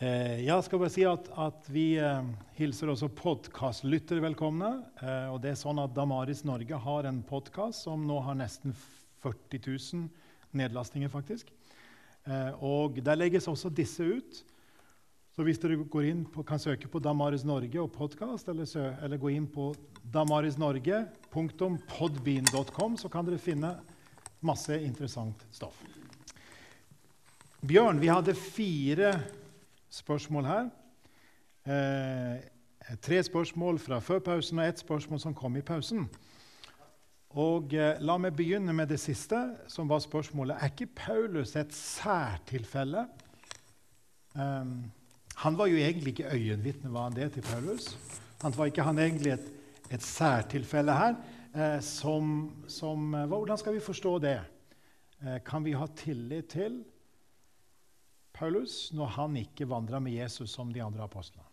Eh, jeg skal bare si at, at vi eh, hilser også podkastlyttere velkomne. Eh, og det er sånn at Damaris Norge har en podkast som nå har nesten 40 000 nedlastinger. faktisk. Og Der legges også disse ut. Så hvis dere går inn på, kan søke på Damaris Norge og podkast, eller, eller, gå inn på damarisnorge.podbean.com, så kan dere finne masse interessant stoff. Bjørn, vi hadde fire spørsmål her. Eh, tre spørsmål fra før pausen og ett spørsmål som kom i pausen. Og eh, La meg begynne med det siste, som var spørsmålet. Er ikke Paulus et særtilfelle? Um, han var jo egentlig ikke øyenvitne, var han det til Paulus? Han var ikke han egentlig et, et særtilfelle her? Eh, som, som, eh, hvordan skal vi forstå det? Eh, kan vi ha tillit til Paulus når han ikke vandra med Jesus som de andre apostlene?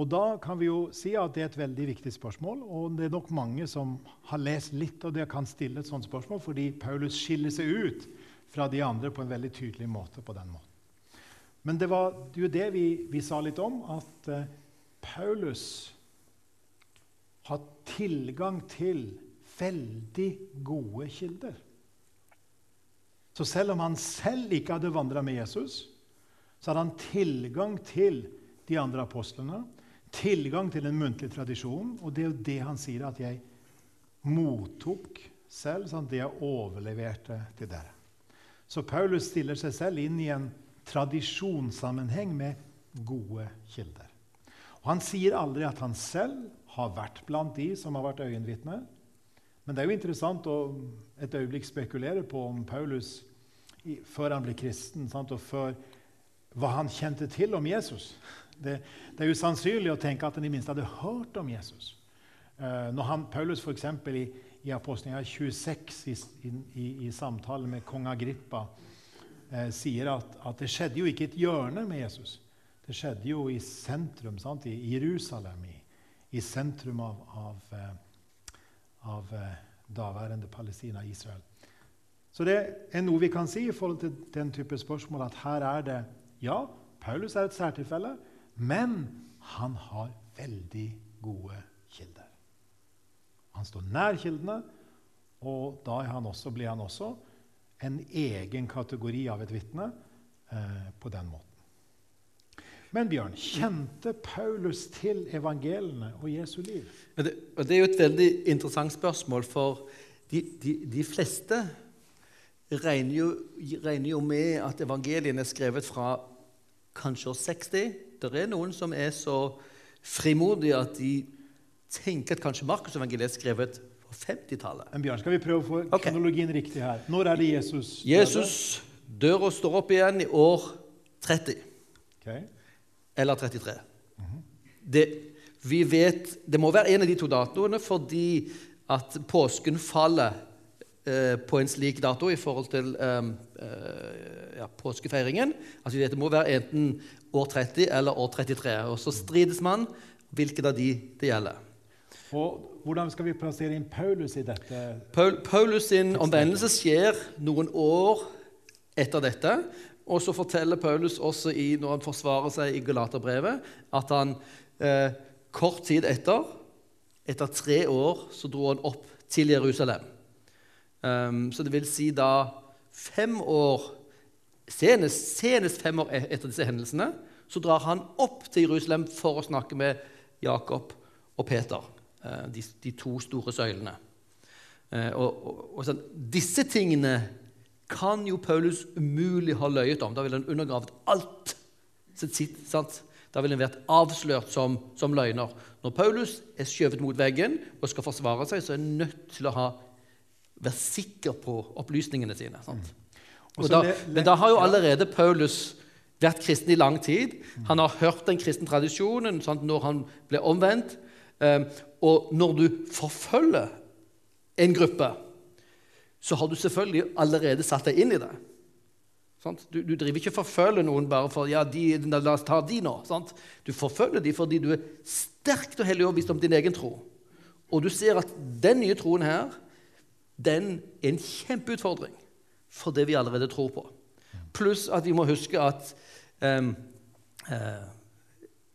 Og Da kan vi jo si at det er et veldig viktig spørsmål. Og det er nok mange som har lest litt og det kan stille et sånt spørsmål, fordi Paulus skiller seg ut fra de andre på en veldig tydelig måte. på den måten. Men det var jo det vi, vi sa litt om, at uh, Paulus har tilgang til veldig gode kilder. Så selv om han selv ikke hadde vandra med Jesus, så hadde han tilgang til de andre apostlene, tilgang til en muntlig tradisjon. Og det er jo det han sier at jeg mottok selv, sant? det jeg overleverte til dere. Så Paulus stiller seg selv inn i en tradisjonssammenheng med gode kilder. Og Han sier aldri at han selv har vært blant de som har vært øyenvitner. Men det er jo interessant å et øyeblikk spekulere på om Paulus før han ble kristen, sant, og før hva han kjente til om Jesus. Det, det er usannsynlig å tenke at han i minst hadde hørt om Jesus. Uh, når han, Paulus eksempel, i, i Apostelgjerningen 26 i, i, i, samtale med kong Agrippa uh, sier at, at, det skjedde jo ikke et hjørne med Jesus. Det skjedde jo i sentrum, sant? i Jerusalem, i, i sentrum av, av, uh, av daværende Palestina, Israel. Så det er noe vi kan si i forhold til den type spørsmål, at her er det Ja, Paulus er et særtilfelle. Men han har veldig gode kilder. Han står nær kildene, og da han også, blir han også en egen kategori av et vitne eh, på den måten. Men Bjørn, kjente Paulus til evangeliene og Jesu liv? Det, det, er jo et veldig interessant spørsmål, for de, de, de fleste regner jo, regner jo, med at evangeliene er skrevet fra kanskje år 60 det er noen som er så frimodige at de tenker at kanskje Markusevangeliet er skrevet på 50-tallet. Bjørn, skal vi prøve å få okay. kronologien riktig her? Når er det Jesus? Jesus dør og står opp igjen i år 30. Okay. Eller 33. Mm -hmm. det, vi vet, det må være en av de to datoene fordi at påsken faller på en slik dato i forhold til eh, ja, påskefeiringen. Altså, det må være enten år 30 eller år 33. Og så strides man hvilket av de det gjelder. Og Hvordan skal vi plassere inn Paulus i dette? Paul, Paulus' sin omvendelse skjer noen år etter dette. Og så forteller Paulus også i, når han forsvarer seg i Galaterbrevet, at han eh, kort tid etter, etter tre år, så dro han opp til Jerusalem. Um, så det vil si da fem år senest, senest fem år e-, etter disse hendelsene så drar han opp til Jerusalem for å snakke med Jakob og Peter, uh, de, de to store søylene. Uh, og, og, og sånn, disse tingene kan jo Paulus umulig ha løyet om. Da ville han undergravd alt. Sant? Da ville han vært avslørt som, som, løgner. Når Paulus er skjøvet mot veggen og skal forsvare seg, så er han nødt til å ha, være sikker på opplysningene sine. Sant? Da, men da har jo allerede Paulus vært kristen i lang tid. Han har hørt den kristne tradisjonen sant, når han ble omvendt. Um, og når du forfølger en gruppe, så har du selvfølgelig allerede satt deg inn i det. Du, du, driver ikke forfølger noen bare for ja, de, la oss ta de nå. Sant? Du forfølger dem fordi du er sterkt og hellig overbevist om din egen tro. Og du ser at den nye troen her, den er en kjempeutfordring for det vi allerede tror på. Pluss at vi må huske at um, uh,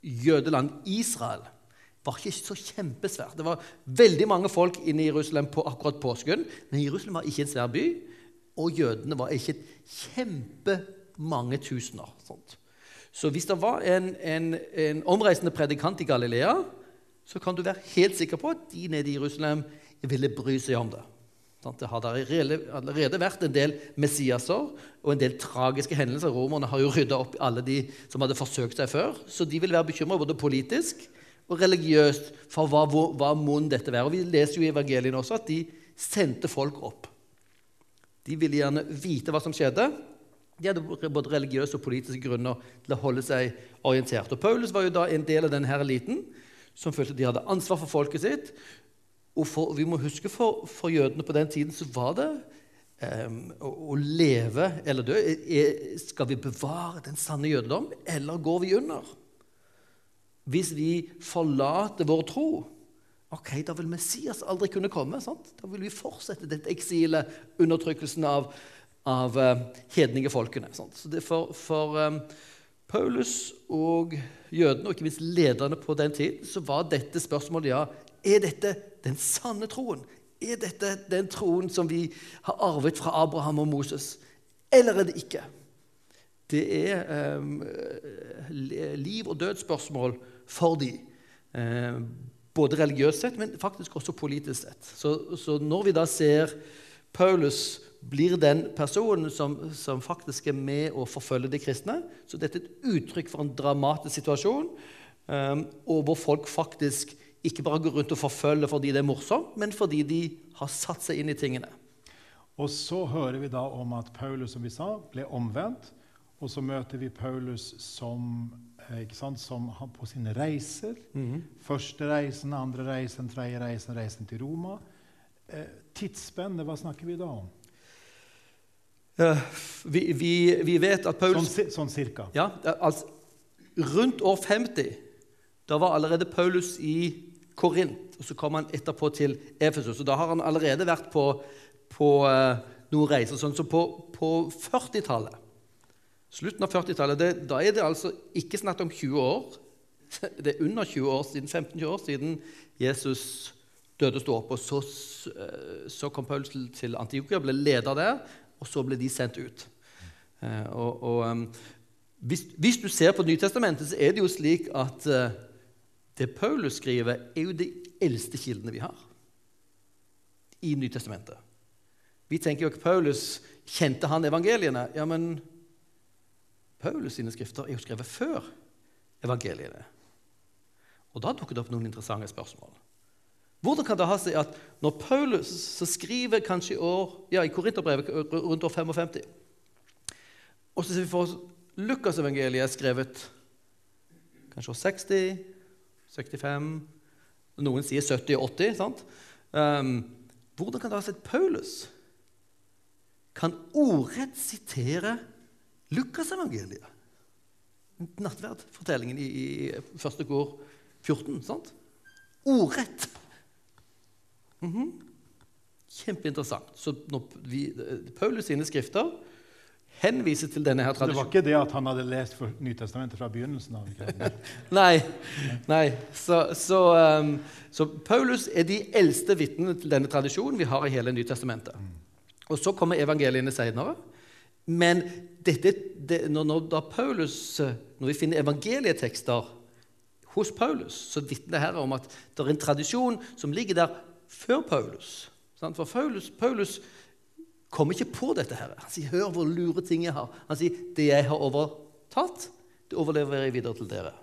jødeland Israel var ikke så kjempesvært. Det var veldig mange folk inne i Jerusalem på akkurat påsken, men Jerusalem var ikke en svær by, og jødene var ikke kjempemange tusener. Sånt. Så hvis det var en, en, en, omreisende predikant i Galilea, så kan du være helt sikker på at de nede i Jerusalem ville bry seg om det. Det har allerede vært en del Messiaser og en del tragiske hendelser. Romerne har jo rydda opp alle de som hadde forsøkt seg før. Så de vil være bekymra både politisk og religiøst for hva, hva mon dette være. Og Vi leser jo i evangeliene også at de sendte folk opp. De ville gjerne vite hva som skjedde. De hadde både religiøse og politiske grunner til å holde seg orientert. Og Paulus var jo da en del av denne eliten som følte de hadde ansvar for folket sitt. Og for, vi må huske for, for, jødene på den tiden så var det um, å, å, leve eller dø. Er, skal vi bevare den sanne jødedom, eller går vi under? Hvis vi forlater vår tro, ok, da vil Messias aldri kunne komme. Sant? Da vil vi fortsette dette eksilet, undertrykkelsen av, av uh, hedningefolkene. Sant? Så det for, for um, Paulus og jødene, og ikke minst lederne på den tiden, så var dette spørsmålet ja, er dette den sanne troen. Er dette den troen som vi har arvet fra Abraham og Moses, eller er det ikke? Det er um, liv- og dødsspørsmål for de, Eh, både religiøst sett, men faktisk også politisk sett. Så, så, når vi da ser Paulus blir den personen som, som, faktisk er med å forfølge de kristne, så dette er et uttrykk for en dramatisk situasjon, um, og hvor folk faktisk ikke bare går rundt og forfølger fordi det er morsomt, men fordi de har satt seg inn i tingene. Og så hører vi da om at Paulus som vi sa, ble omvendt. Og så møter vi Paulus som Eh, sant, som på sine reiser. Mm -hmm. Første reisen, andre reisen, tredje reisen, reisen til Roma. Eh, tidsspennet, hva snakker vi da om? Uh, vi, vi, vi, vet at Paulus Sånn, sånn cirka? Ja, altså, Rundt år 50 da var allerede Paulus i Korint, og så kom han etterpå til Efesus. og Da har han allerede vært på, på uh, noen reiser. sånn, Så på, på 40-tallet Slutten av 40-tallet, da er det altså ikke snakk om 20 år. Det er under 20 år siden, 15-20 år siden Jesus døde og sto opp. og Så, eh, så kom Paulus til Antiokia, ble leder der, og så ble de sendt ut. Eh, og, og hvis, hvis, du ser på Nytestamentet, så er det jo slik at eh, det Paulus skriver, er jo de eldste kildene vi har i Nytestamentet. Vi tenker jo at Paulus kjente han evangeliene. Ja, men Paulus sine skrifter er jo skrevet før evangeliene. Og Da dukker det opp noen interessante spørsmål. Hvordan kan det ha seg at når Paulus så skriver kanskje i år, ja, i Korinterbrevet rundt år 55 Og så ser vi for oss Lukasevangeliet skrevet kanskje år 60, 65 Noen sier 70 og 80. sant? Um, hvordan kan det ha seg at Paulus kan ordrett sitere Lukasevangeliet. Nattverdfortellingen i, i første kor 14. sant? Ordrett. Mm -hmm. Kjempeinteressant. Så vi, Paulus sine skrifter henviser til denne her tradisjonen. Det var ikke det at han hadde lest Nytestamentet fra begynnelsen av? nei. nei. Så, så, um, så, Paulus er de eldste vitnene til denne tradisjonen vi har i hele Nytestamentet. Mm. Og så kommer evangeliene senere. Men dette, det, når, når, Paulus, når, vi finner evangelietekster hos Paulus, så vitner det her om at det er en tradisjon som ligger der før Paulus. For Paulus, Paulus kommer ikke på dette. her. Han sier 'hør hvor lure ting jeg har'. Han sier 'det jeg har overtatt, det overlever jeg videre til dere'.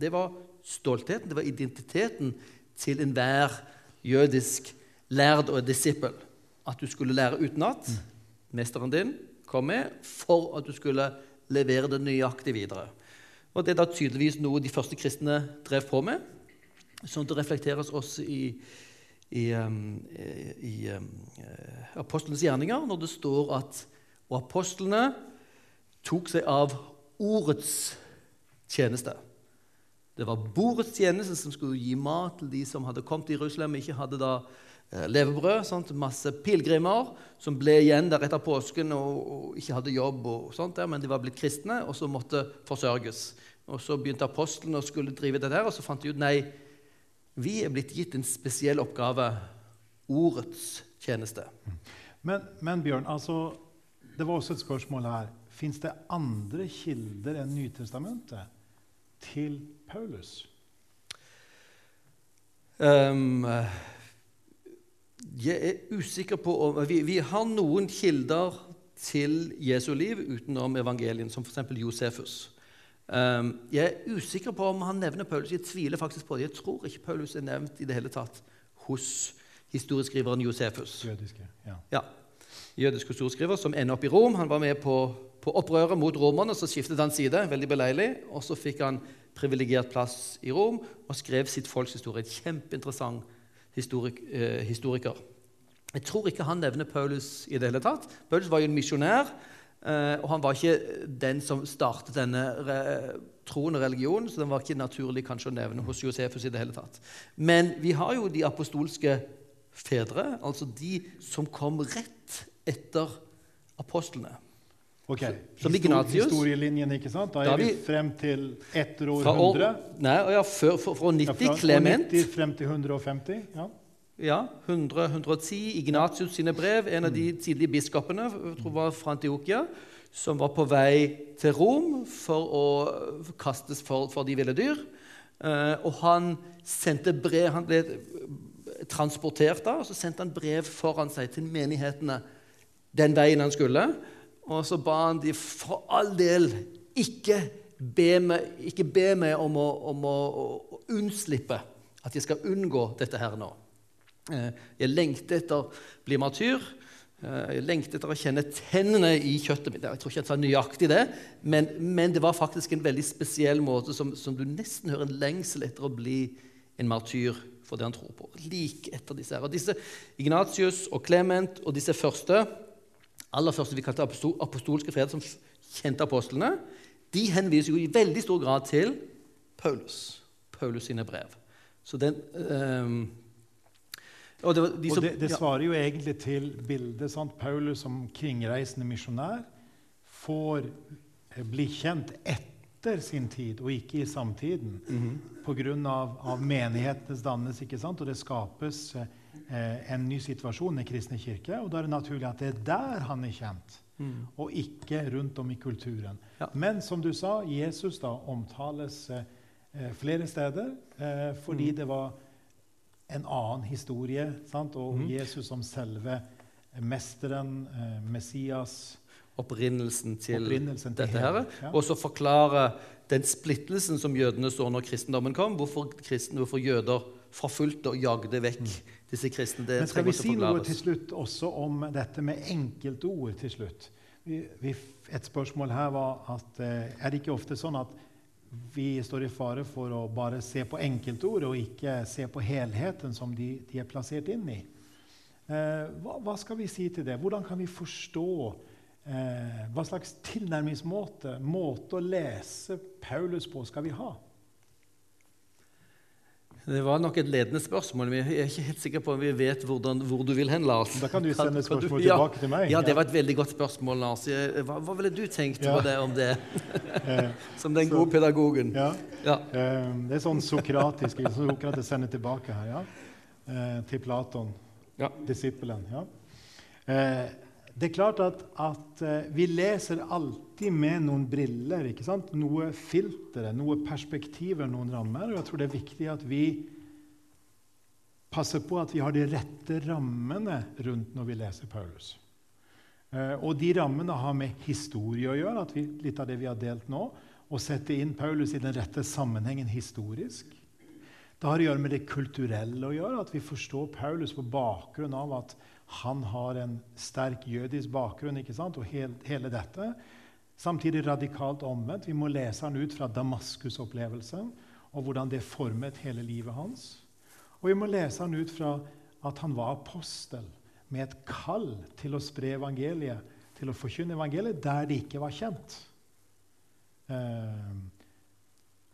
Det var stoltheten, det var identiteten til enhver jødisk lærd og disippel. At du skulle lære utenat. Mesteren din kom med for at du skulle levere det nøyaktig videre. Og Det er da tydeligvis noe de første kristne drev på med, sånn at det reflekteres også i, i, i, i um, apostlenes gjerninger, når det står at og apostlene tok seg av ordets tjeneste. Det var bordets tjeneste som skulle gi mat til de som hadde kommet til Jerusalem ikke hadde da eh, levebrød. Sånt, masse pilegrimer som ble igjen der etter påsken og, og ikke hadde jobb, og sånt der, men de var blitt kristne og så måtte forsørges. Og Så begynte apostlene å skulle drive det der, og så fant de ut nei, vi er blitt gitt en spesiell oppgave ordets tjeneste. Men, men Bjørn, altså, det var også et spørsmål her. Fins det andre kilder enn Nytestamentet til Paulus? Um, jeg er usikker på om vi, vi, har noen kilder til Jesu liv utenom evangelien, som f.eks. Josefus. Um, jeg er usikker på om han nevner Paulus. Jeg tviler faktisk på det. Jeg tror ikke Paulus er nevnt i det hele tatt hos historieskriveren Josefus. Jødiske, ja. ja. Jødisk historieskriver som ender opp i Rom. Han var med på, på opprøret mot romerne, så skiftet han side. veldig beleilig, Og så fikk han privilegert plass i Rom og skrev sitt folks historie. Et kjempeinteressant historik, eh, historiker. Jeg tror ikke han nevner Paulus i det hele tatt. Paulus var jo en misjonær, og han var ikke den som startet denne troen og religionen, så den var ikke naturlig kanskje å nevne hos Josefus i det hele tatt. Men vi har jo de apostolske fedre, altså de som kom rett etter apostlene. Ok, Som Ignatius. Historielinjen, ikke sant? Da er da vi vi- frem til etter år Fra år, 100. nei, ja, før, fra, fra 90 Ja, fra Clement. 90 frem til 150. ja. Ja, 100-110. Ignatius sine brev, en av de tidlige biskopene jeg tror var fra Antiokia, som var på vei til Rom for å kastes for, for de ville dyr. Eh, og han sendte brev Han ble transportert da, og så sendte han brev foran seg til menighetene den veien han skulle. Og så ba han de for all del ikke be meg, ikke be meg om, å, om å, å unnslippe at jeg skal unngå dette her nå. Eh, Jeg lengter etter å bli martyr. Eh, Jeg lengter etter å kjenne tennene i kjøttet mitt. Jeg tror ikke jeg sa nøyaktig det, men, men det var faktisk en veldig spesiell måte som, som du nesten hører en lengsel etter å bli en martyr for det han tror på. Like etter disse her. Og disse Ignatius og Clement og disse første, aller første vi kalte apostolske fred, som kjente apostlene, de henviser jo i veldig stor grad til Paulus. Paulus sine brev. Så den ehm, og det, var de Og det, det svarer jo egentlig til bildet. sant? Paulus som kringreisende misjonær får eh, bli kjent etter sin tid, og ikke i samtiden. Mhm. Pga. Av, av menighetenes dannes, ikke sant? Og det skapes eh, en ny situasjon i kristne kirke. Og da er det naturlig at det er der han er kjent, Mm. og ikke rundt om i kulturen. Ja. Men som du sa, Jesus da omtales eh, flere steder eh, fordi Mm. det var en annen historie. Sant? Og mm. Jesus som selve mesteren, eh, Messias opprinnelsen til Opprinnelsen til dette her, ja. og så forklare den splittelsen som jødene så når kristendommen kom. Hvorfor, kristen, hvorfor jøder forfulgte og jagde vekk disse kristne. Det Mm. Men skal vi si noe til slutt også om dette med enkeltord til slutt? Vi, vi, et spørsmål her var at eh, er det ikke ofte sånn at vi står i fare for å bare se på enkeltord og ikke se på helheten som de, de er plassert inn i? Eh, hva, hva skal vi si til det? Hvordan kan vi forstå eh, Hva slags tilnærmingsmåte, måte å lese Paulus på, skal vi ha? Det var nok et ledende spørsmål. men Jeg er ikke helt sikker på om vi vet hvordan, hvor du vil hen, Lars. Da kan du sende Kan- kan du- spørsmål ja. tilbake til meg. Ja, det var et veldig godt spørsmål, Lars. Hva, hva ville du tenkt Ja. det, om det, Eh, som den Så- gode pedagogen? ja. Ja. Eh, Det er sånn sokratisk. Sokrates sender tilbake her, ja. Eh, Til Platon, Ja. disippelen. Ja. Det er klart at, at vi leser alltid med noen briller. ikke sant? Noe filtre, noe perspektiver, noen rammer. Og jeg tror det er viktig at vi passer på at vi har de rette rammene rundt når vi leser Paulus. Eh, Og de rammene har med historie å gjøre, vi, litt av det vi har delt nå. Å sette inn Paulus i den rette sammenhengen historisk. Det har å gjøre med det kulturelle å gjøre, at vi forstår Paulus på bakgrunn av at han har en sterk jødisk bakgrunn, ikke sant? og hel, hele dette. Samtidig radikalt omvendt. Vi må lese han ut fra Damaskus-opplevelsen og hvordan det formet hele livet hans. Og vi må lese han ut fra at han var apostel med et kall til å spre evangeliet, til å forkynne evangeliet der det ikke var kjent. Eh,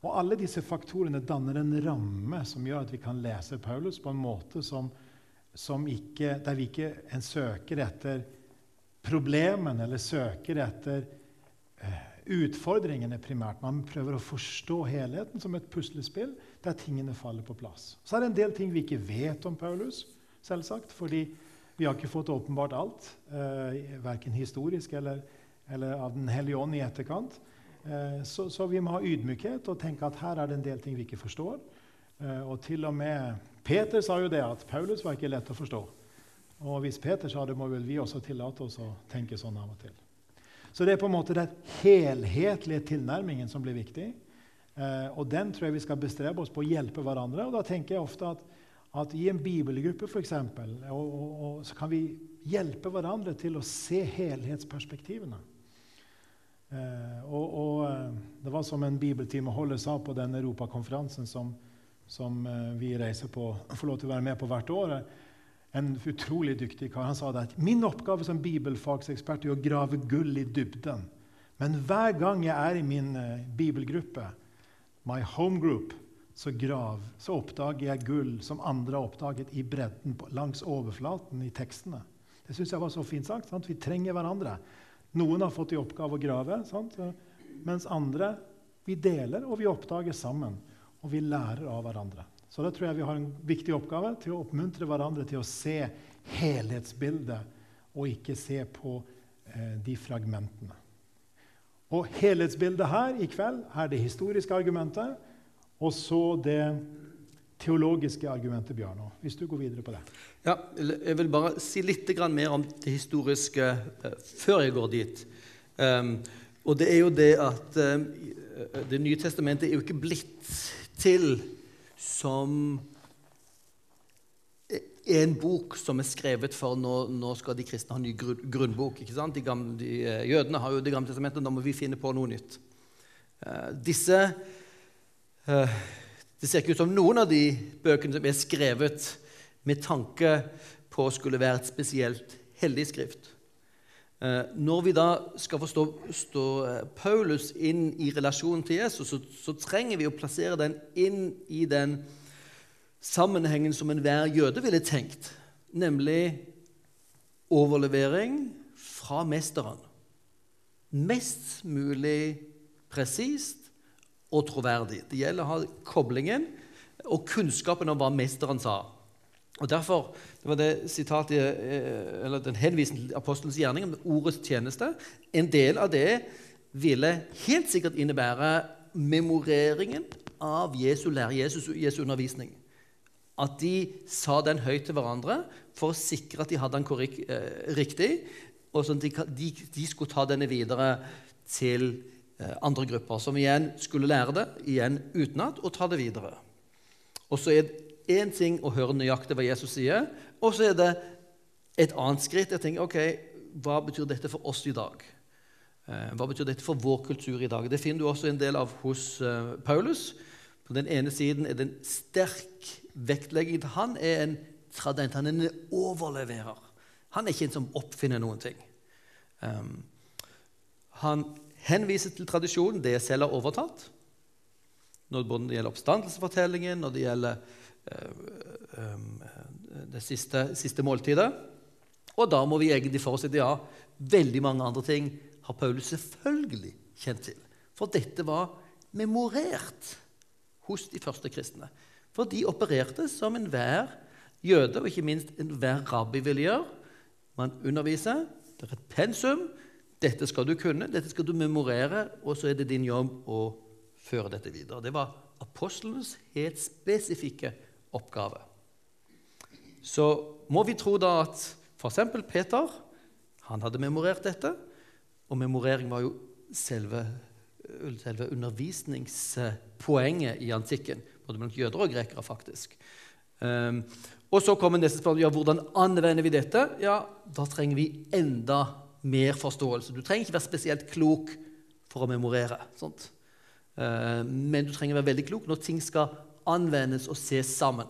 Og alle disse faktorene danner en ramme som gjør at vi kan lese Paulus på en måte som, som ikke, der vi ikke søker etter problemene eller søker etter utfordringene primært. Man prøver å forstå helheten som et puslespill der tingene faller på plass. Så er det en del ting vi ikke vet om Paulus, selvsagt, fordi vi har ikke fått åpenbart alt, eh, verken historisk eller, eller, av Den hellige ånd i etterkant. Eh, så, så, vi må ha ydmykhet og tenke at her er det en del ting vi ikke forstår. Eh, og til og med Peter sa jo det at Paulus var ikke lett å forstå. Og hvis Peter sa det, må vel vi også tillate oss å tenke sånn av og til. Så det er på en måte den helhetlige tilnærmingen som blir viktig. Eh, og den tror jeg vi skal bestrebe oss på å hjelpe hverandre. Og da tenker jeg ofte at, at i en bibelgruppe for eksempel, så kan vi hjelpe hverandre til å se helhetsperspektivene. Eh, og, og, eh, Det var som en bibeltimeholder sa på den europakonferansen som, som eh, vi reiser på, får lov til å være med på hvert år en utrolig dyktig kar. Han sa det at min oppgave som bibelfagsekspert er å grave gull i dybden. Men hver gang jeg er i min uh, bibelgruppe, my home group, så, grav, så oppdager jeg gull som andre har oppdaget i bredden, langs overflaten i tekstene. Det syns jeg var så fint sagt. Sant? Vi trenger hverandre. Noen har fått i oppgave å grave, sant? mens andre vi deler, og vi oppdager sammen. Og vi lærer av hverandre. Så da tror jeg vi har en viktig oppgave til å oppmuntre hverandre til å se helhetsbildet, og ikke se på eh, de fragmentene. Og helhetsbildet her i kveld er det historiske argumentet, og så det teologiske argumentet, Bjørno. Hvis du går videre på det. Ja, Jeg vil bare si litt mer om det historiske uh, før jeg går dit. Um, og det er jo det at um, Det nye testamentet er jo ikke blitt til som en bok som er skrevet for nå, nå skal de kristne ha en ny grunnbok. ikke sant? De, gamle, de eh, Jødene har jo Det gamle testamentet, da må vi finne på noe nytt. Uh, disse uh, Det ser ikke ut som noen av de bøkene som er skrevet med tanke på å skulle være et spesielt hellig skrift. Uh, når vi da skal forstå Paulus inn i relasjonen til Jesus, så, så trenger vi å plassere den inn i den sammenhengen som enhver jøde ville tenkt, nemlig overlevering fra mesteren. Mest mulig presist og troverdig. Det gjelder å ha koblingen og kunnskapen om hva mesteren sa. Og Derfor det var det sitatet, eh, eller den henvisningen til apostelens gjerning om ordets tjeneste. En del av det ville helt sikkert innebære memoreringen av Jesu lære, Jesus, Jesu undervisning at de sa den høyt til hverandre for å sikre at de hadde den korrekt, eh, riktig, og sånn at de, de, skulle ta denne videre til eh, andre grupper, som igjen skulle lære det igjen utenat og ta det videre. Og så er én ting å høre nøyaktig hva Jesus sier, og så er det et annet skritt. Jeg tenker, ok, Hva betyr dette for oss i dag? Eh, hva betyr dette for vår kultur i dag? Det finner du også en del av hos eh, Paulus. På den ene siden er det en sterk vektlegging. Han er en tradent, han er en overleverer. Han er ikke en som oppfinner noen ting. Um, han henviser til tradisjonen, det jeg selv har overtatt. Når det gjelder oppstandelsesfortellingen, når det gjelder det siste, siste, måltidet. Og da må vi egentlig forutsette ja, veldig mange andre ting har Paulus selvfølgelig kjent til. For dette var memorert hos de første kristne. For de opererte som enhver jøde, og ikke minst enhver rabbi ville gjøre. Man underviser, det er et pensum. Dette skal du kunne, dette skal du memorere, og så er det din jobb å føre dette videre. Det var apostlenes helt spesifikke oppgave. Så må vi tro da at f.eks. Peter han hadde memorert dette, og memorering var jo selve selve undervisningspoenget i antikken. Både blant jøder og grekere, faktisk. Um, og så kommer neste spørsmål ja, hvordan anvender vi dette. Ja, Da trenger vi enda mer forståelse. Du trenger ikke være spesielt klok for å memorere. Uh, men du trenger være veldig klok når ting skal anvendes og ses sammen.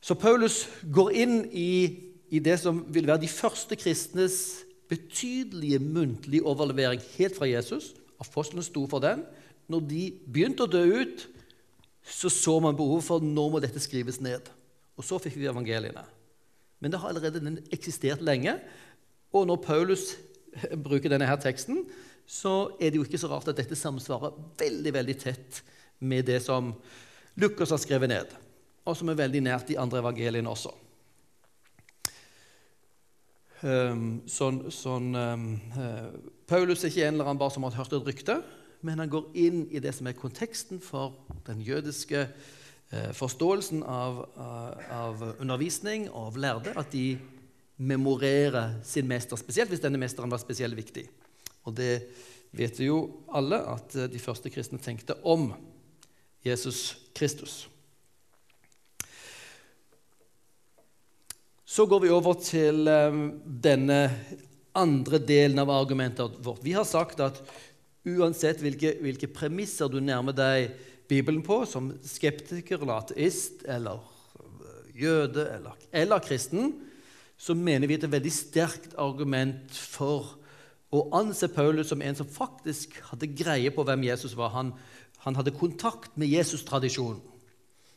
Så Paulus går inn i, i det som vil være de første kristnes betydelige muntlige overlevering helt fra Jesus. Apostlene sto for den. når de begynte å dø ut, så så man behovet for nå må dette skrives ned. Og så fikk vi evangeliene. Men det har allerede eksistert lenge. Og når Paulus bruker denne her teksten, så er det jo ikke så rart at dette samsvarer veldig veldig tett med det som Lukas har skrevet ned, og som er veldig nært de andre evangeliene også. Um, sånn, sånn um, uh, Paulus er ikke en eller annen bare som har hørt et rykte, men han går inn i det som er konteksten for den jødiske uh, forståelsen av, uh, av, undervisning og av lærde, at de memorerer sin mester, spesielt hvis denne mesteren var spesielt viktig. Og det vet jo alle at de første kristne tenkte om Jesus Kristus. Så går vi over til um, denne andre delen av argumentet vårt. Vi har sagt at uansett hvilke, hvilke premisser du nærmer deg Bibelen på, som skeptiker eller ateist eller eh, jøde eller, eller kristen, så mener vi at det er et veldig sterkt argument for å anse Paulus som en som faktisk hadde greie på hvem Jesus var. Han, han hadde kontakt med Jesus-tradisjonen.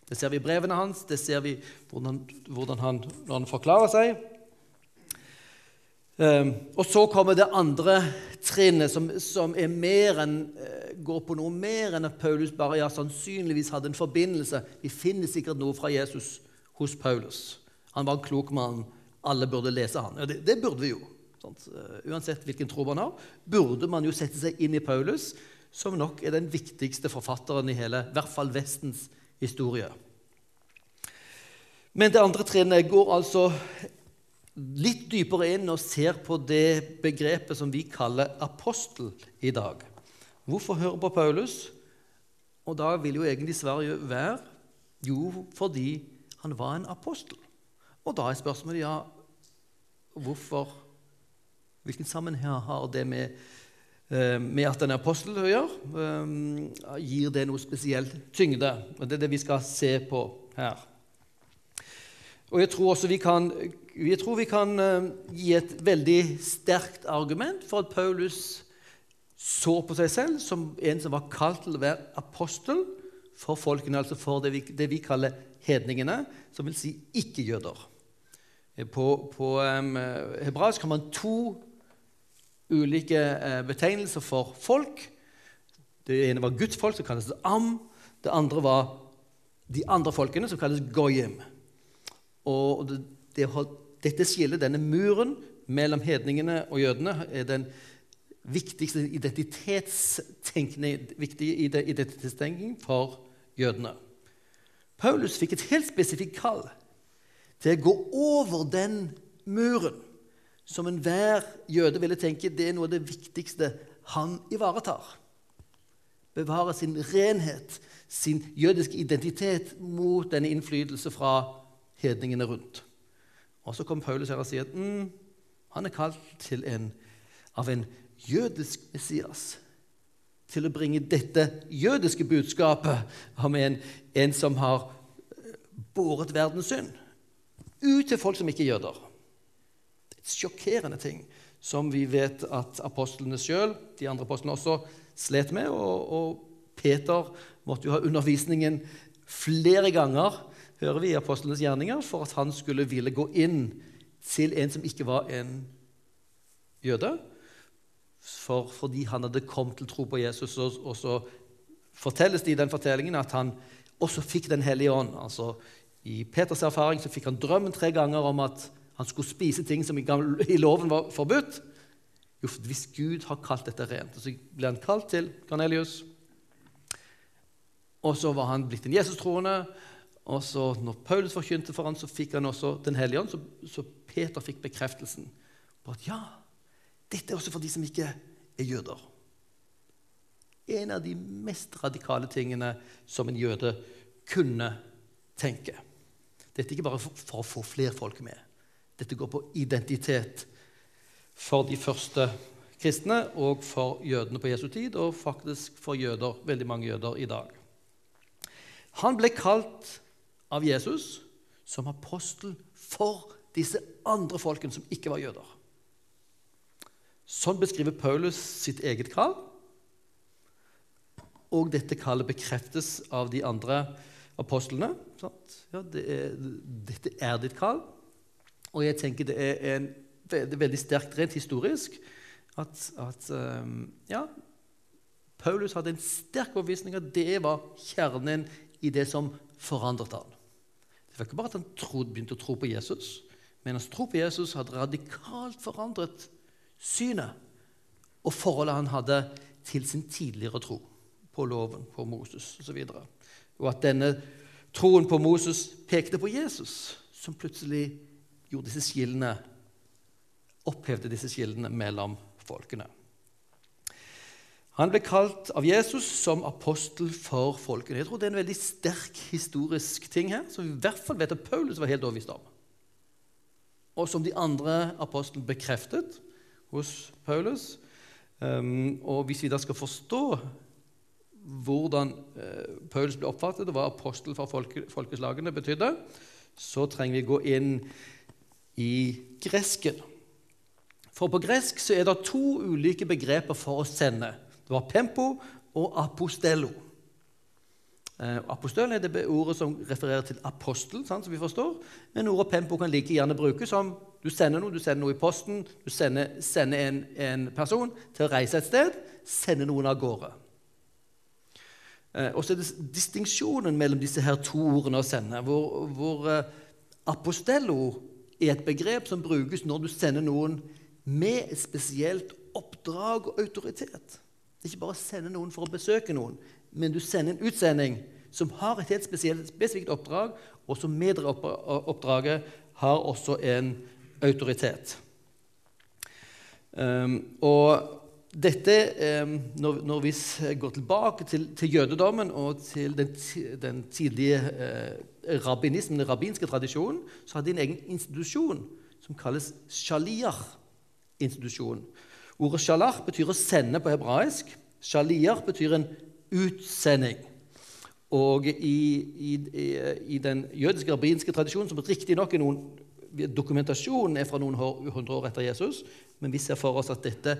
Det ser vi i brevene hans, det ser vi hvordan, hvordan han, når han forklarer seg. Um, og så kommer det andre trinnet, som, som enn, uh, går på noe mer enn at Paulus bare ja, sannsynligvis hadde en forbindelse. Vi finner sikkert noe fra Jesus hos Paulus. Han var en klok mann. Alle burde lese han. Ja, det, det, burde vi jo. Uh, uansett hvilken tro man har, burde man jo sette seg inn i Paulus, som nok er den viktigste forfatteren i hele, i hvert fall Vestens historie. Men det andre trinnet går altså litt dypere inn og ser på det begrepet som vi kaller apostel i dag. Hvorfor høre på Paulus? Og da vil jo egentlig Sverige være jo, fordi han var en apostel. Og da er spørsmålet ja, hvorfor Hvilken sammenheng har det med, med at en apostel å? Eh, gir det noe spesielt tyngde? Og Det er det vi skal se på her. Og jeg tror også vi kan, tror vi kan uh, gi et veldig sterkt argument for at Paulus så på seg selv som en som var kalt til å være apostel for folkene, altså for det vi, det vi kaller hedningene, som vil si ikke-jøder. På, på um, hebraisk har man to ulike uh, betegnelser for folk. Det ene var guttfolk, som kalles am. Det andre var de andre folkene, som kalles goyim. Og det, det, dette skillet, denne muren mellom hedningene og jødene, er den viktigste identitetstenkning, identitetstenkning for jødene. Paulus fikk et helt spesifikt kall til å gå over den muren som enhver jøde ville tenke det er noe av det viktigste han ivaretar. Bevare sin renhet, sin jødiske identitet mot denne innflytelse fra hedningene rundt. Og Så kommer Paulus her og sier at mm, han er kalt en, av en jødisk Messias. Til å bringe dette jødiske budskapet om en, en som har eh, båret verdens synd, ut til folk som ikke er jøder. Er sjokkerende ting som vi vet at apostlene sjøl, de andre apostlene også, slet med. Og, og Peter måtte jo ha undervisningen flere ganger hører vi i apostlenes gjerninger, for at han skulle ville gå inn til en som ikke var en jøde. For, fordi han hadde kommet til tro på Jesus, og, og så fortelles det i den fortellingen at han også fikk Den hellige ånd. Altså, I Peters erfaring så fikk han drømmen tre ganger om at han skulle spise ting som i, loven var forbudt. Jo, hvis Gud har kalt dette rent. Så ble han kalt til Cornelius. Og så var han blitt en Jesus-troende. Og så når Paulus forkynte for ham, så fikk han også Den hellige ånd. Så, så, Peter fikk bekreftelsen på at ja, dette er også for de som ikke er jøder. En av de mest radikale tingene som en jøde kunne tenke. Dette er ikke bare for, for å få flere folk med. Dette går på identitet for de første kristne og for jødene på Jesu tid, og faktisk for jøder, veldig mange jøder i dag. Han ble kalt av Jesus som apostel for disse andre folkene som ikke var jøder. Sånn beskriver Paulus sitt eget kall. og dette kallet bekreftes av de andre apostlene. Ja, det er, dette er ditt kall. Og jeg tenker det er, en, veldig sterkt rent historisk at, at um, ja, Paulus hadde en sterk overbevisning at det var kjernen i det som forandret han. Det var ikke bare at han trodde, begynte å tro på Jesus, men hans tro på Jesus hadde radikalt forandret synet og forholdet han hadde til sin tidligere tro på loven, på Moses osv. Og, så og at denne troen på Moses pekte på Jesus, som plutselig gjorde disse skillene opphevde disse skillene mellom folkene. Han ble kalt av Jesus som apostel for folkene. Jeg tror Det er en veldig sterk historisk ting her, som vi i hvert fall vet at Paulus var helt overbevist om. Og som de andre apostlene bekreftet hos Paulus. Um, og hvis vi da skal forstå hvordan uh, Paulus ble oppfattet, og hva apostel for folkeslagene betydde, så trenger vi gå inn i gresken. For på gresk så er det to ulike begreper for å sende. Det var pempo og apostello. Eh, apostel er det ordet som refererer til apostel, sant, som vi forstår. Men ordet pempo kan like gjerne brukes som du sender noe, du sender noe i posten. Du sender, sender en, en, person til å reise et sted, sender noen av gårde. Eh, og så er det distinksjonen mellom disse her to ordene å sende, hvor, hvor eh, apostello er et begrep som brukes når du sender noen med et spesielt oppdrag og autoritet. Det er ikke bare å sende noen for å besøke noen, men du sender en utsending som har et helt spesielt, spesifikt oppdrag, og som med oppdraget har også en autoritet. Um, og dette, um, når, når, vi går tilbake til, til jødedommen og til den, den tidlige uh, rabbinismen, den rabbinske tradisjonen, så hadde de en egen institusjon som kalles shaliar-institusjon. Ordet shalach betyr å sende på hebraisk. Shaliar betyr en utsending. Og i, i, i den jødiske rabbinske tradisjonen, som riktignok er noen dokumentasjonen er fra noen hundre år etter Jesus, men vi ser for oss at dette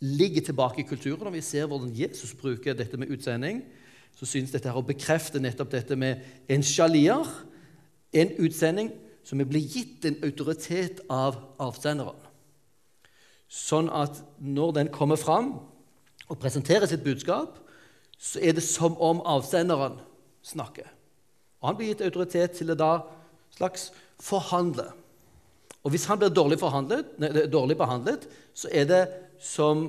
ligger tilbake i kulturen. Og vi ser hvordan Jesus bruker dette med utsending, så synes dette her å bekrefte nettopp dette med en sjalier, en utsending som er blitt gitt en autoritet av avsenderen sånn at når den kommer fram og presenterer sitt budskap, så er det som om avsenderen snakker. Og Han blir gitt autoritet til å da slags forhandle. Og hvis han blir dårlig, dårlig behandlet, så er det som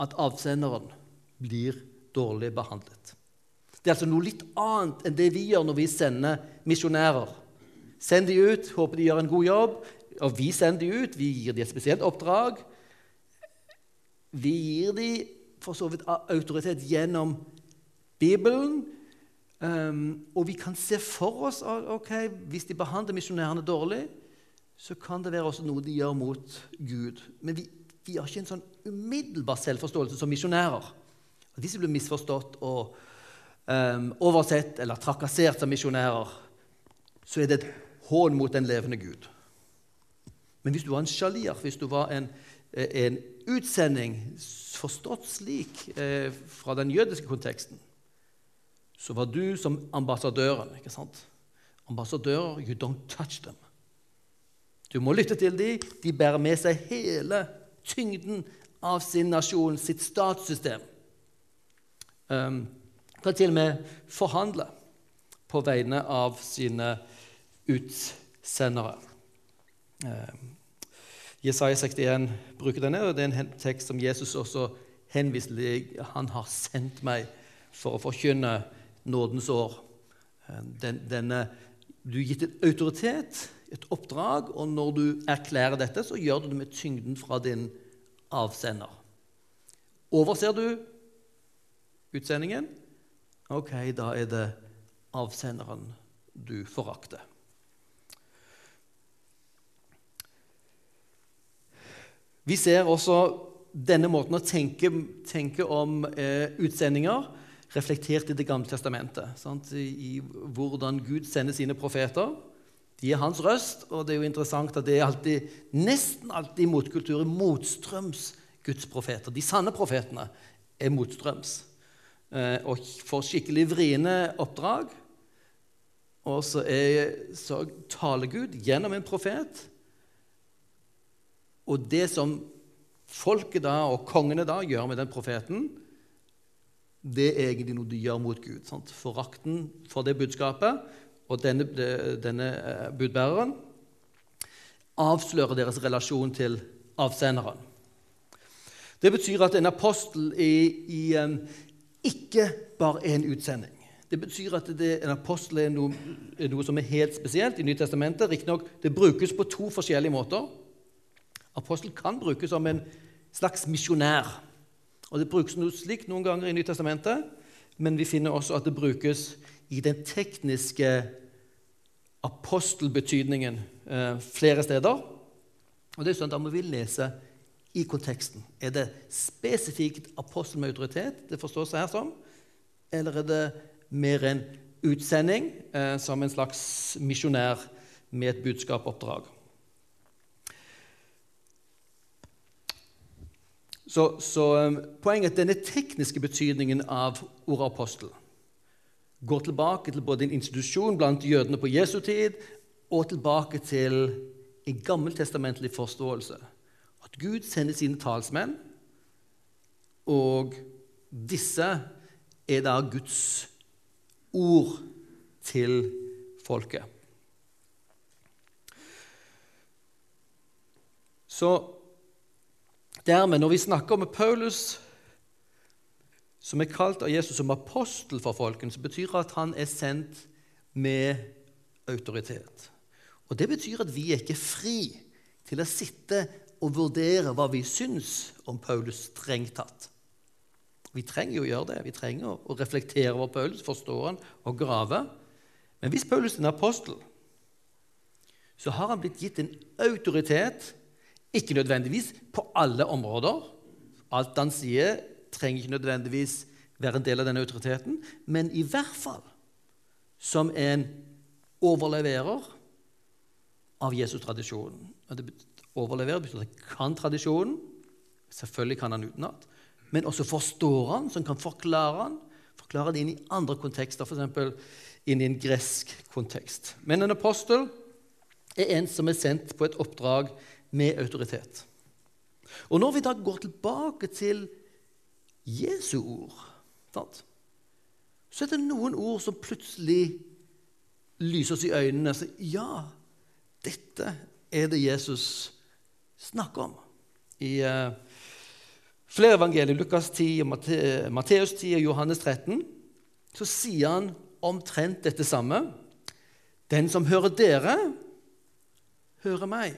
at avsenderen blir dårlig behandlet. Det er altså noe litt annet enn det vi gjør når vi sender misjonærer. Send de ut, håper de gjør en god jobb, og vi sender de ut, vi gir de et spesielt oppdrag. Vi gir de for så vidt autoritet gjennom Bibelen. Um, og vi kan se for oss at okay, hvis de behandler misjonærene dårlig, så kan det være også noe de gjør mot Gud. Men vi, vi har ikke en sånn umiddelbar selvforståelse som misjonærer. Hvis vi blir misforstått og um, oversett eller trakassert som misjonærer, så er det et hån mot den levende Gud. Men hvis du var en sjalier, hvis du var en, eh, en utsending forstått slik eh, fra den jødiske konteksten, så var du som ambassadøren. ikke sant? Ambassadører, you don't touch them. Du må lytte til dem. De bærer med seg hele tyngden av sin nasjon, sitt statssystem. Um, kan til og med forhandle på vegne av sine utsendere. Um, Jesaja 61 bruker denne, og det er en tekst som Jesus også henviser til. Han har sendt meg for å forkynne nådens år. Den, denne, du er gitt et autoritet, et oppdrag, og når du erklærer dette, så gjør du det med tyngden fra din avsender. Overser du utsendingen, ok, da er det avsenderen du forakter. Vi ser også denne måten å tenke, tenke om eh, utsendinger reflektert i Det gamle testamentet. I, I, hvordan Gud sender sine profeter. De er hans røst, og det er jo interessant at det er alltid, nesten alltid motkulturer motstrøms Guds profeter. De sanne profetene er motstrøms. Eh, og får skikkelig vriene oppdrag. Og så, er, så taler Gud gjennom en profet. Og det som folket da, og kongene da gjør med den profeten, det er egentlig noe de gjør mot Gud. Sant? Forakten for det budskapet og denne, denne eh, budbæreren avslører deres relasjon til avsenderen. Det betyr at en apostel i, i, ikke bare en utsending. Det betyr at det, en apostel er noe, er noe, som er helt spesielt i Nytestamentet. Riktignok brukes på to forskjellige måter. Apostel kan brukes som en slags misjonær. Og Det brukes noe slikt noen ganger i Nytestamentet, men vi finner også at det brukes i den tekniske apostelbetydningen eh, flere steder. Og det er sånn, Da må vi lese i konteksten. Er det spesifikt apostel med autoritet det forstås her som, eller er det mer en utsending eh, som en slags misjonær med et budskapoppdrag? Så, så um, Poenget er at denne tekniske betydningen av ordet apostel går tilbake til både en institusjon blant jødene på Jesu tid og tilbake til en gammeltestamentlig forståelse. Gud sender sine talsmenn, og disse er da Guds ord til folket. Så dermed, når vi snakker om Paulus som er kalt av Jesus som apostel for folken, så betyr det at han er sendt med autoritet. Og Det betyr at vi er ikke fri til å sitte og vurdere hva vi syns om Paulus strengt tatt. Vi trenger jo å gjøre det. Vi trenger å reflektere over Paulus, forstå han og grave. Men hvis Paulus er en apostel, så har han blitt gitt en autoritet, ikke nødvendigvis på alle områder. Alt han sier, trenger ikke nødvendigvis være en del av denne autoriteten, men i hvert fall som en overleverer av Jesus-tradisjonen. Overleverer betyr at han kan tradisjonen. Selvfølgelig kan han utenat. Men også forstår han, som kan forklare han. Forklare det inn i andre kontekster, f.eks. inn i en gresk kontekst. Men en apostel er en som er sendt på et oppdrag med autoritet. Og når vi da går tilbake til Jesu ord, så er det noen ord som plutselig lyser oss i øynene. Så ja, dette er det Jesus snakker om. I uh, flere evangelier, Lukas 10, Matteus 10 og Johannes 13, så sier han omtrent dette samme. Den som hører dere, hører meg.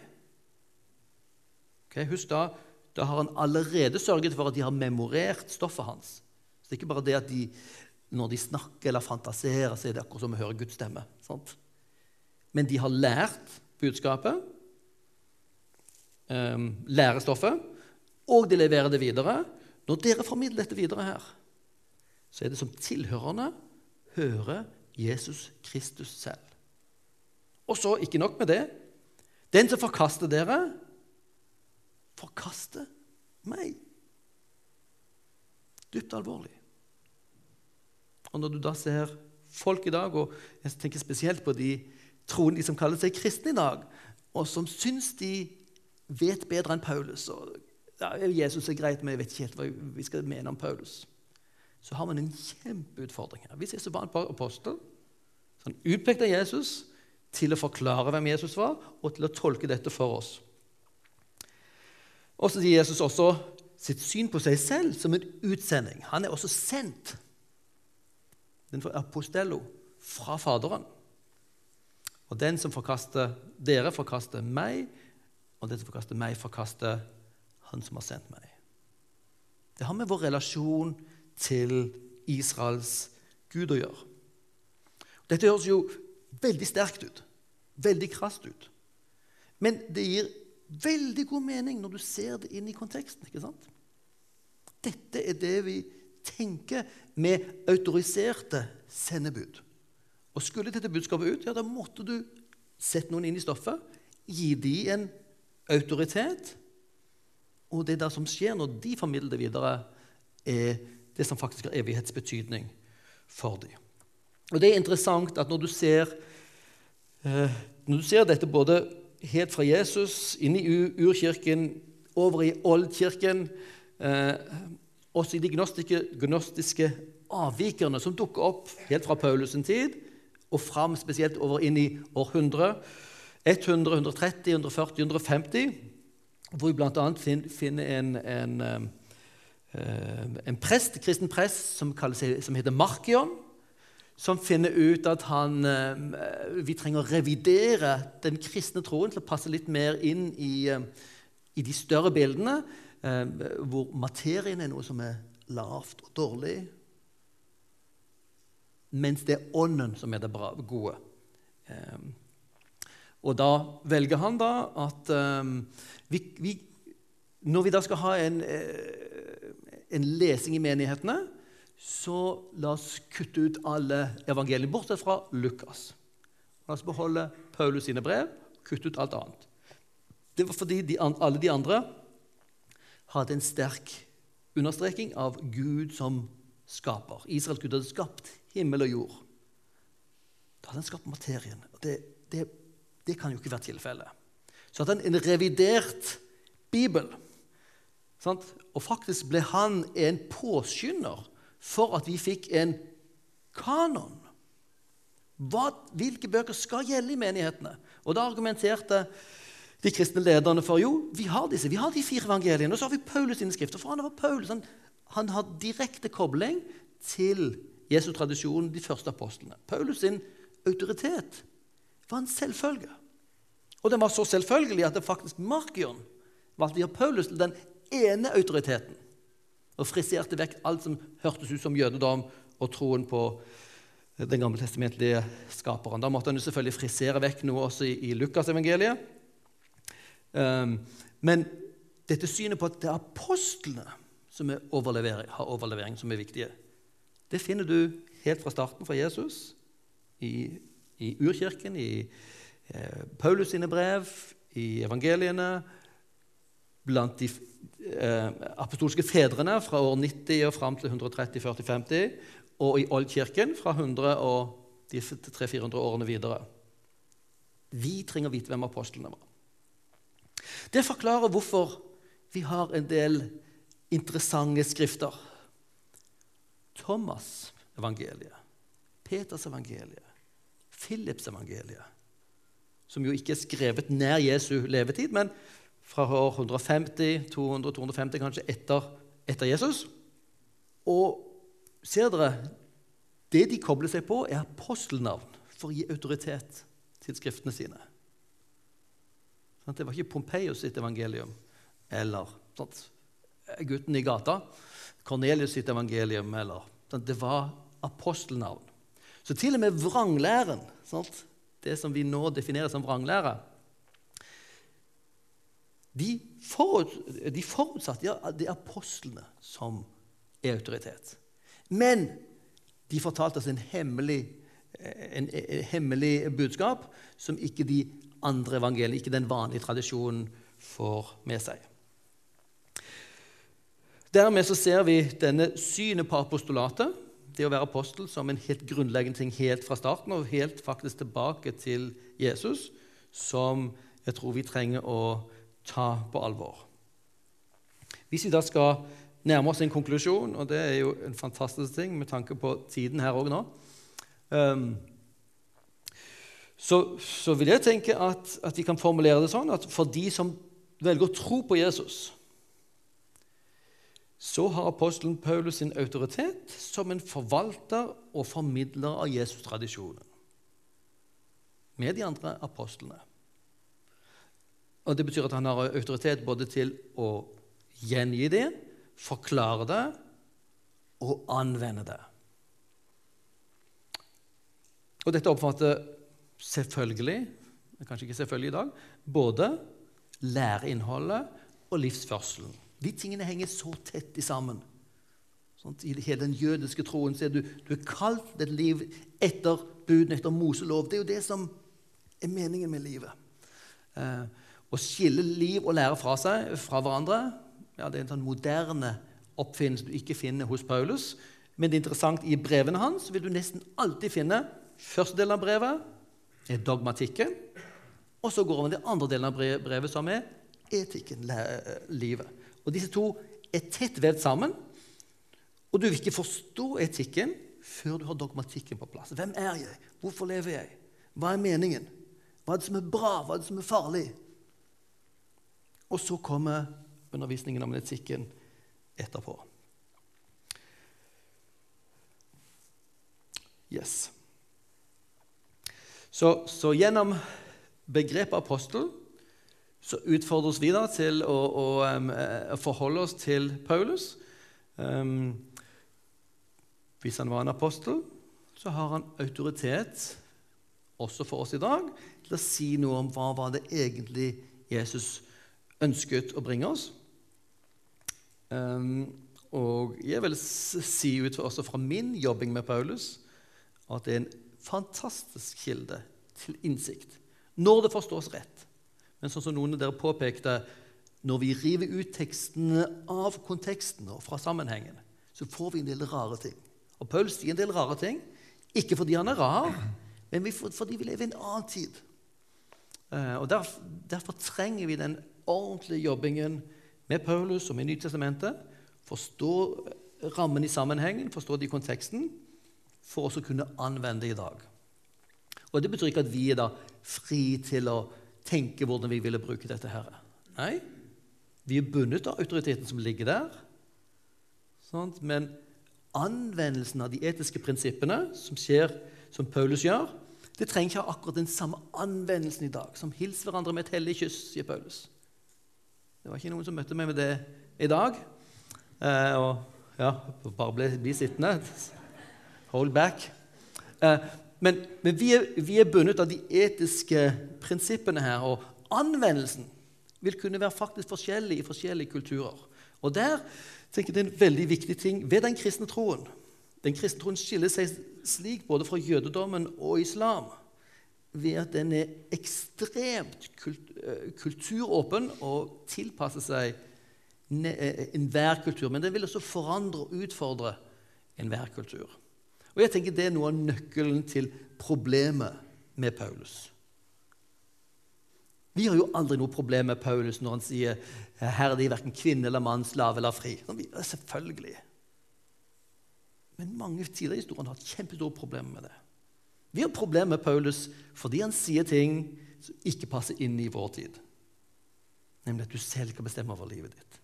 Okay, husk da, da har han allerede sørget for at de har memorert stoffet hans. Så det er ikke bare det at de, når de snakker eller fantaserer, så er det akkurat som å høre Guds stemme. Sant? Men de har lært budskapet, um, lærestoffet, og de leverer det videre. Når dere formidler dette videre her, så er det som tilhørende hører Jesus Kristus selv. Og så, ikke nok med det Den som forkaster dere, forkaster meg. Dypt alvorlig. Og når du da ser folk i dag, og jeg tenker spesielt på de troende de som kaller seg kristne i dag, og som syns de vet bedre enn Paulus og ja, Jesus er greit, men jeg vet ikke helt hva vi skal mene om Paulus. Så har man en kjempeutfordring her. Hvis Jesus var en apostel, så han utpekte Jesus til å forklare hvem Jesus var, og til å tolke dette for oss. Og så sier Jesus også sitt syn på seg selv som en utsending. Han er også sendt, den for apostello, fra Faderen. Og den som forkaster dere, forkaster meg, og den som forkaster meg, forkaster han som har sendt meg. Det har med vår relasjon til Israels Gud å gjøre. Dette høres jo veldig sterkt ut, veldig krast ut. Men det gir veldig god mening når du ser det inn i konteksten. ikke sant? Dette er det vi tenker med autoriserte sendebud. Og Skulle dette budskapet ut, ja, da måtte du sette noen inn i stoffet, gi dem en autoritet. Og det der som skjer når de formidler det videre, er det som faktisk har evighetsbetydning for dem. Og Det er interessant at når du ser, eh, når du ser dette både helt fra Jesus, inn i urkirken, over i oldkirken, eh, også i de gnostiske, gnostiske avvikerne som dukker opp helt fra Paulus' tid og fram spesielt over inn i århundret 100, 130, 140, 150, hvor vi bl.a. finner en, en, eh, en prest, kristen prest som, seg, som heter Markion som finner ut at han, eh, vi trenger å revidere den kristne troen til å passe litt mer inn i, eh, i de større bildene, eh, hvor materien er noe som er lavt og dårlig, mens det er ånden som er det bra, gode. Og da velger han da at vi, vi, Når vi da skal ha en, en lesing i menighetene, så la oss kutte ut alle evangelier, bortsett fra Lukas. La oss beholde Paulus sine brev, kutte ut alt annet. Det var fordi de, alle de andre hadde en sterk understreking av Gud som skaper. Israels Gud hadde skapt himmel og jord. Da hadde han skapt materien. Det, det, det kan jo ikke være tilfellet. Så hadde han en revidert bibel. Sant? Og faktisk ble han en påskynder for at vi fikk en kanon. Hva, hvilke bøker skal gjelde i menighetene? Og Da argumenterte de kristne lederne for jo, vi har disse, vi har de fire evangeliene. Og så har vi Paulus sine skrifter. For han var Paulus, han, han har direkte kobling til Jesu-tradisjonen, de første apostlene. Paulus sin autoritet var en selvfølge. Og den var så selvfølgelig at det faktisk Markion valgte å gjøre Paulus til den ene autoriteten og friserte vekk alt som hørtes ut som jødedom og troen på den gamle testamentlige skaperen. Da måtte han jo selvfølgelig frisere vekk noe også i, i Lukasevangeliet. Um, men dette synet på at det er apostlene som er overlevering, har overlevering, som er viktige, det finner du helt fra starten fra Jesus, i, i urkirken, i eh, Paulus sine brev, i evangeliene, blant de eh, apostolske fedrene fra år 90 og fram til 130, 40, 50, og i Oldkirken fra 100 og de 300-400 årene videre. Vi trenger å vite hvem apostlene var. Det forklarer hvorfor vi har en del interessante skrifter. Thomas' evangeliet, Peters evangeliet, Philips evangeliet, som jo ikke er skrevet nær Jesu levetid, men fra år 150, 200, 250 kanskje etter, etter Jesus. Og ser dere Det de kobler seg på, er apostelnavn for å gi autoritet til skriftene sine. Det var ikke Pompeius sitt evangelium eller gutten i gata. Cornelius sitt evangelium eller? Det var apostelnavn. Så til og med vranglæren, sant? det som vi nå definerer som vranglære, de, forut, de forutsatte ja, det er apostlene som er autoritet. Men de fortalte oss en hemmelig, en, en hemmelig budskap som ikke de andre evangeliene, ikke den vanlige tradisjonen, får med seg. Dermed så ser vi denne synet på apostolatet, det å være apostel, som en helt grunnleggende ting helt fra starten og helt faktisk tilbake til Jesus, som jeg tror vi trenger å ta på alvor. Hvis vi da skal nærme oss en konklusjon, og det er jo en fantastisk ting med tanke på tiden her òg nå um, så, så, vil jeg tenke at, at, vi kan formulere det sånn at for de som velger å tro på Jesus, så har apostelen Paulus sin autoritet som en forvalter og formidler av Jesus-tradisjonen med de andre apostlene. Og Det betyr at han har autoritet både til å gjengi det, forklare det og anvende det. Og Dette oppfatter selvfølgelig, kanskje ikke selvfølgelig i dag, både læreinnholdet og livsførselen. De tingene henger så tett sammen. Sånn, I hele den jødiske troen så er du, du er kalt et liv etter budene, etter Moselov. Det er jo det som er meningen med livet. Eh, å skille liv og lære fra seg fra hverandre ja, det er en sånn moderne oppfinnelse du ikke finner hos Paulus. Men det er interessant, i brevene hans vil du nesten alltid finne første delen av brevet er dogmatikken. Og så går man til andre delen av brevet, som er etikken, livet. Og Disse to er tett vevd sammen. Og du vil ikke forstå etikken før du har dogmatikken på plass. Hvem er jeg? Hvorfor lever jeg? Hva er meningen? Hva er det som er bra? Hva er det som er farlig? Og så kommer undervisningen om etikken etterpå. Yes. Så, så gjennom begrepet apostel så utfordres vi da til å, å, um, å forholde oss til Paulus. Um, hvis han var en apostel, så har han autoritet også for oss i dag til å si noe om hva var det egentlig Jesus ønsket å bringe oss. Um, og jeg vil si ut også fra min jobbing med Paulus at det er en fantastisk kilde til innsikt når det forstås rett. Men sånn som noen av dere påpekte, når vi river ut tekstene av konteksten og fra sammenhengen, så får vi en del rare ting. Og Paul sier en del rare ting, ikke fordi han er rar, men fordi vi lever i en annen tid. Eh, og derfor, derfor trenger vi den ordentlige jobbingen med Paulus og med Nytestamentet. Forstå rammen i sammenhengen, forstå det i konteksten, for også å kunne anvende det i dag. Og Det betyr ikke at vi er da fri til å tenke hvordan vi ville bruke dette. her. Nei, vi er bundet av autoriteten som ligger der. Sant? Men anvendelsen av de etiske prinsippene som skjer, som Paulus gjør, det trenger ikke ha akkurat den samme anvendelsen i dag. Som hils hverandre med et hellig kyss, sier Paulus. Det var ikke noen som møtte meg med det i dag. Eh, og ja, bare bli, bli sittende. Hold back. Eh, men, men vi, er, vi, er, bundet av de etiske prinsippene her, og anvendelsen vil kunne være faktisk forskjellig i forskjellige kulturer. Og der tenker jeg det er en veldig viktig ting ved den kristne troen. Den kristne troen skiller seg slik både fra jødedommen og islam ved at den er ekstremt eh, kulturåpen og tilpasser seg eh, enhver kultur. Men den vil også forandre og utfordre enhver kultur. Og jeg tenker Det er noe av nøkkelen til problemet med Paulus. Vi har jo aldri noe problem med Paulus når han sier her er de verken kvinne eller mann, slave eller fri. Selvfølgelig. Men mange tider i historien har hatt kjempestore problemer med det. Vi har problemer med Paulus fordi han sier ting som ikke passer inn i vår tid. Nemlig at du selv kan bestemme over livet ditt.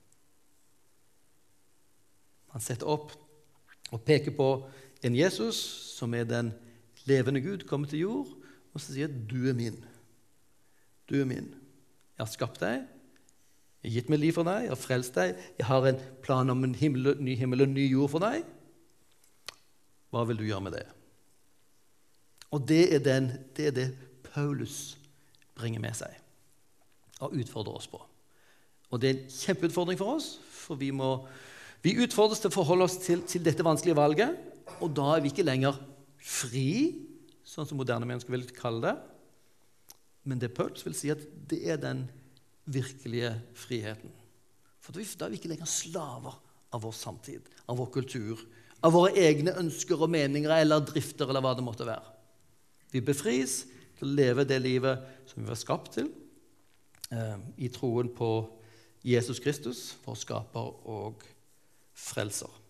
Han setter opp og peker på en Jesus som er den levende Gud, kommer til jord, og så sier 'Du er min'. Du er min. Jeg har skapt deg, jeg har gitt meg liv for deg, jeg har frelst deg. Jeg har en plan om en himmel, ny himmel og ny jord for deg. Hva vil du gjøre med det? Og det er, den, det, er det Paulus bringer med seg og utfordrer oss på. Og det er en kjempeutfordring for oss, for vi, må, vi utfordres til å forholde oss til, til dette vanskelige valget. Og da er vi ikke lenger fri, sånn som moderne mennesker vil kalle det. Men det Paulus vil si, at det er den virkelige friheten. For da er vi ikke lenger slaver av vår samtid, av vår kultur, av våre egne ønsker og meninger eller drifter eller hva det måtte være. Vi befris til å leve det livet som vi var skapt til, eh, i troen på Jesus Kristus, vår skaper og frelser.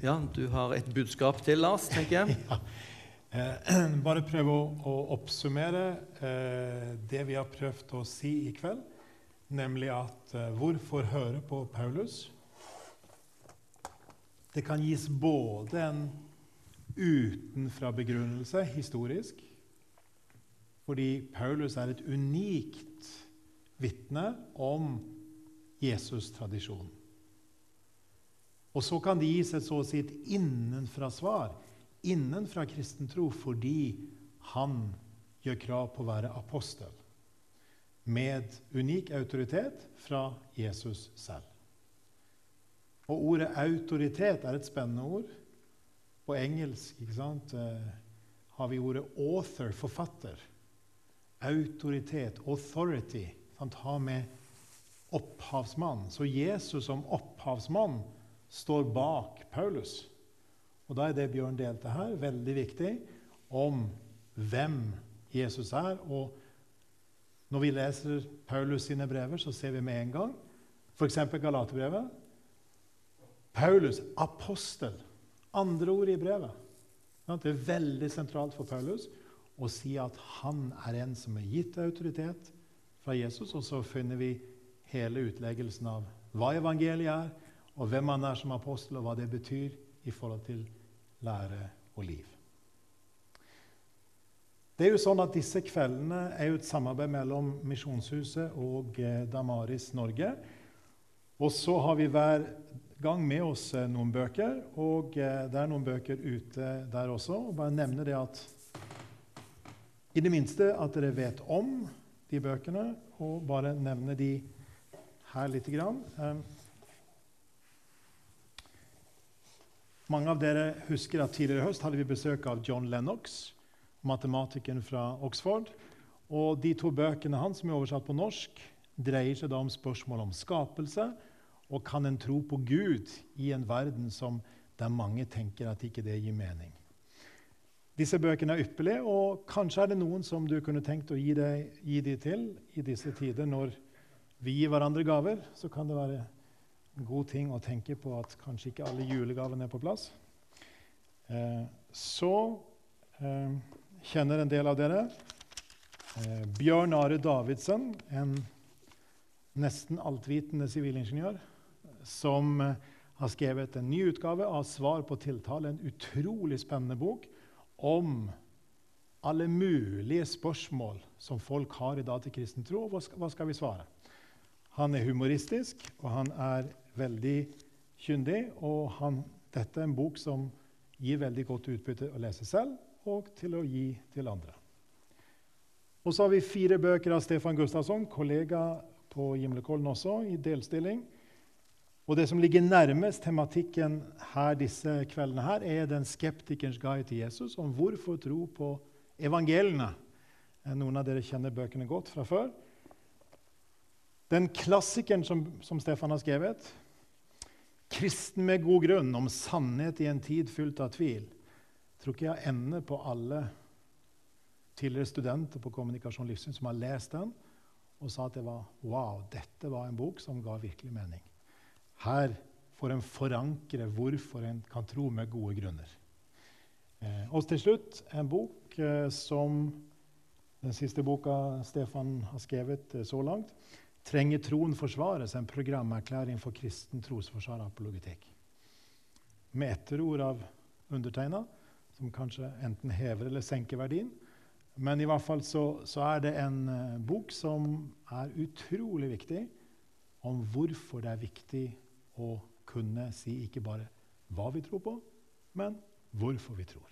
Ja, du har et budskap til, Lars, tenker jeg. ja. Eh, bare prøve å, å oppsummere eh, det vi har prøvd å si i kveld. Nemlig at eh, hvorfor høre på Paulus? Det kan gis både en utenfra begrunnelse historisk, fordi Paulus er et unikt vitne om Jesus-tradisjonen. Og så kan det gis et så å si et innenfra-svar innenfra kristen tro fordi han gjør krav på å være apostel. Med unik autoritet fra Jesus selv. Og ordet 'autoritet' er et spennende ord. På engelsk sant, eh, har vi ordet 'author', forfatter. Autoritet, authority, sant, har med opphavsmann. Så Jesus som opphavsmann står bak Paulus. Og Da er det Bjørn delte her, veldig viktig om hvem Jesus er. Og når vi leser Paulus sine brever, så ser vi med en gang f.eks. Galaterbrevet. Paulus, apostel. Andre ord i brevet. Det er veldig sentralt for Paulus å si at han er en som er gitt autoritet fra Jesus. Og så finner vi hele utleggelsen av hva evangeliet er, og hvem han er som apostel, og hva det betyr i forhold til lære og liv. Det er jo sånn at Disse kveldene er jo et samarbeid mellom Misjonshuset og eh, Damaris Norge. Og så har vi hver gang med oss eh, noen bøker, og eh, det er noen bøker ute der også. og bare nevne det at I det minste at dere vet om de bøkene, og bare nevne de her lite grann. Mange av dere husker at tidligere i høst hadde vi besøk av John Lennox, matematikeren fra Oxford. Og De to bøkene hans som er oversatt på norsk, dreier seg da om spørsmål om skapelse og kan en tro på Gud i en verden som der mange tenker at ikke det gir mening. Disse bøkene er ypperlige, og kanskje er det noen som du kunne tenkt å gi, deg, gi de til i disse tider når vi gir hverandre gaver. Så kan det være god ting å tenke på at kanskje ikke alle julegavene er på plass. Eh, så eh, kjenner en del av dere eh, Bjørn Are Davidsen, en nesten altvitende sivilingeniør, som eh, har skrevet en ny utgave av Svar på tiltale, en utrolig spennende bok om alle mulige spørsmål som folk har i dag til kristen tro. Hva hva skal vi svare? Han er humoristisk, og han er veldig kyndig. Og han, dette er en bok som gir veldig godt utbytte å lese selv og til å gi til andre. Og så har vi fire bøker av Stefan Gustafsson, kollega på Gimlekollen også, i delstilling. Og Det som ligger nærmest tematikken her disse kveldene, her, er den skeptikerens guide til Jesus om hvorfor tro på evangeliene. Noen av dere kjenner bøkene godt fra før. Den klassikeren som, som Stefan har skrevet, Kristen med god grunn om sannhet i en tid fylt av tvil. Tror ikke jeg ender på alle tidligere studenter på kommunikasjon livssyn som har lest den og sa at det var wow, dette var en bok som ga virkelig mening. Her får en forankre hvorfor en kan tro med gode grunner. Eh, og til slutt en bok eh, som den siste boka Stefan har skrevet eh, så langt trenger troen forsvares, en programerklæring for kristen trosforsvar apologetikk. Med etterord av undertegna, som kanskje enten hever eller senker verdien. Men i hvert fall så, så er det en uh, bok som er utrolig viktig om hvorfor det er viktig å kunne si ikke bare hva vi tror på, men hvorfor vi tror.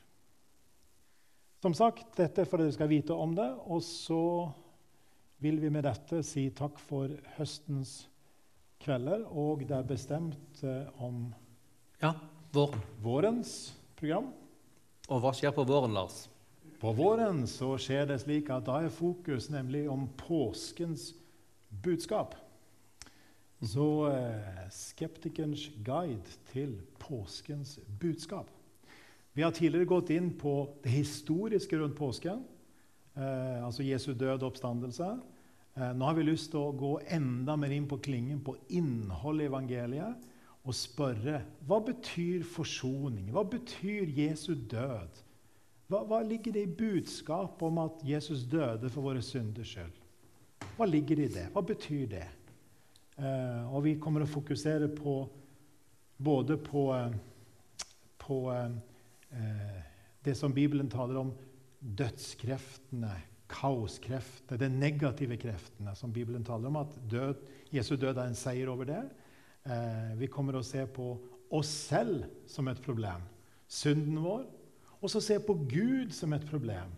Som sagt, dette er for at dere skal vite om det. Og så vil vi med dette si takk for høstens kvelder. Og det er bestemt eh, om ja, våren. vårens program. Og hva skjer på våren, Lars? På våren så skjer det slik at da er fokus nemlig om påskens budskap. Mhm. Så eh, skeptikerens guide til påskens budskap. Vi har tidligere gått inn på det historiske rundt påsken eh, altså Jesu død og oppstandelse. Eh, nå har vi lyst til å gå enda mer inn på klingen på innholdet i evangeliet og spørre hva betyr forsoning? Hva betyr Jesu død? Hva, hva ligger det i budskapet om at Jesus døde for våre synders skyld? Hva ligger det i det? Hva betyr det? Eh, og vi kommer å fokusere på både på, eh, på eh, det som Bibelen taler om dødskreftene, kaoskreftene, de negative kreftene som Bibelen taler om. At død, Jesu død er en seier over det. Eh, vi kommer å se på oss selv som et problem. Synden vår. Og så se på Gud som et problem.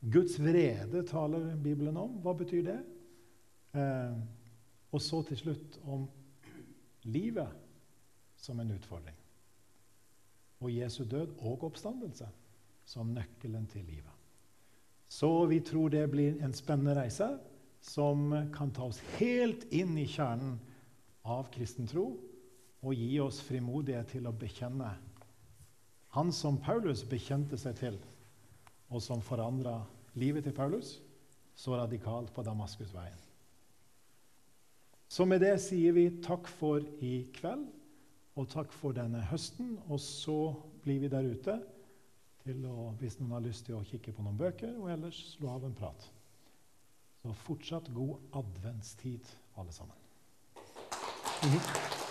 Guds vrede taler Bibelen om. Hva betyr det? Eh, og så til slutt om livet som en utfordring. Og Jesu død og oppstandelse som nøkkelen til livet. Så vi tror det blir en spennende reise. som kan ta oss helt inn i kjernen av kristen tro og gi oss frimodighet til å bekjenne Han som Paulus bekjente seg til, og som forandra livet til Paulus så radikalt på Damaskusveien. Så med det sier vi takk for i kveld, og takk for denne høsten. Og så blir vi der ute til å, hvis noen har lyst til å kikke på noen bøker, og ellers slå av en prat. Så fortsatt god adventstid, alle sammen. Mhm.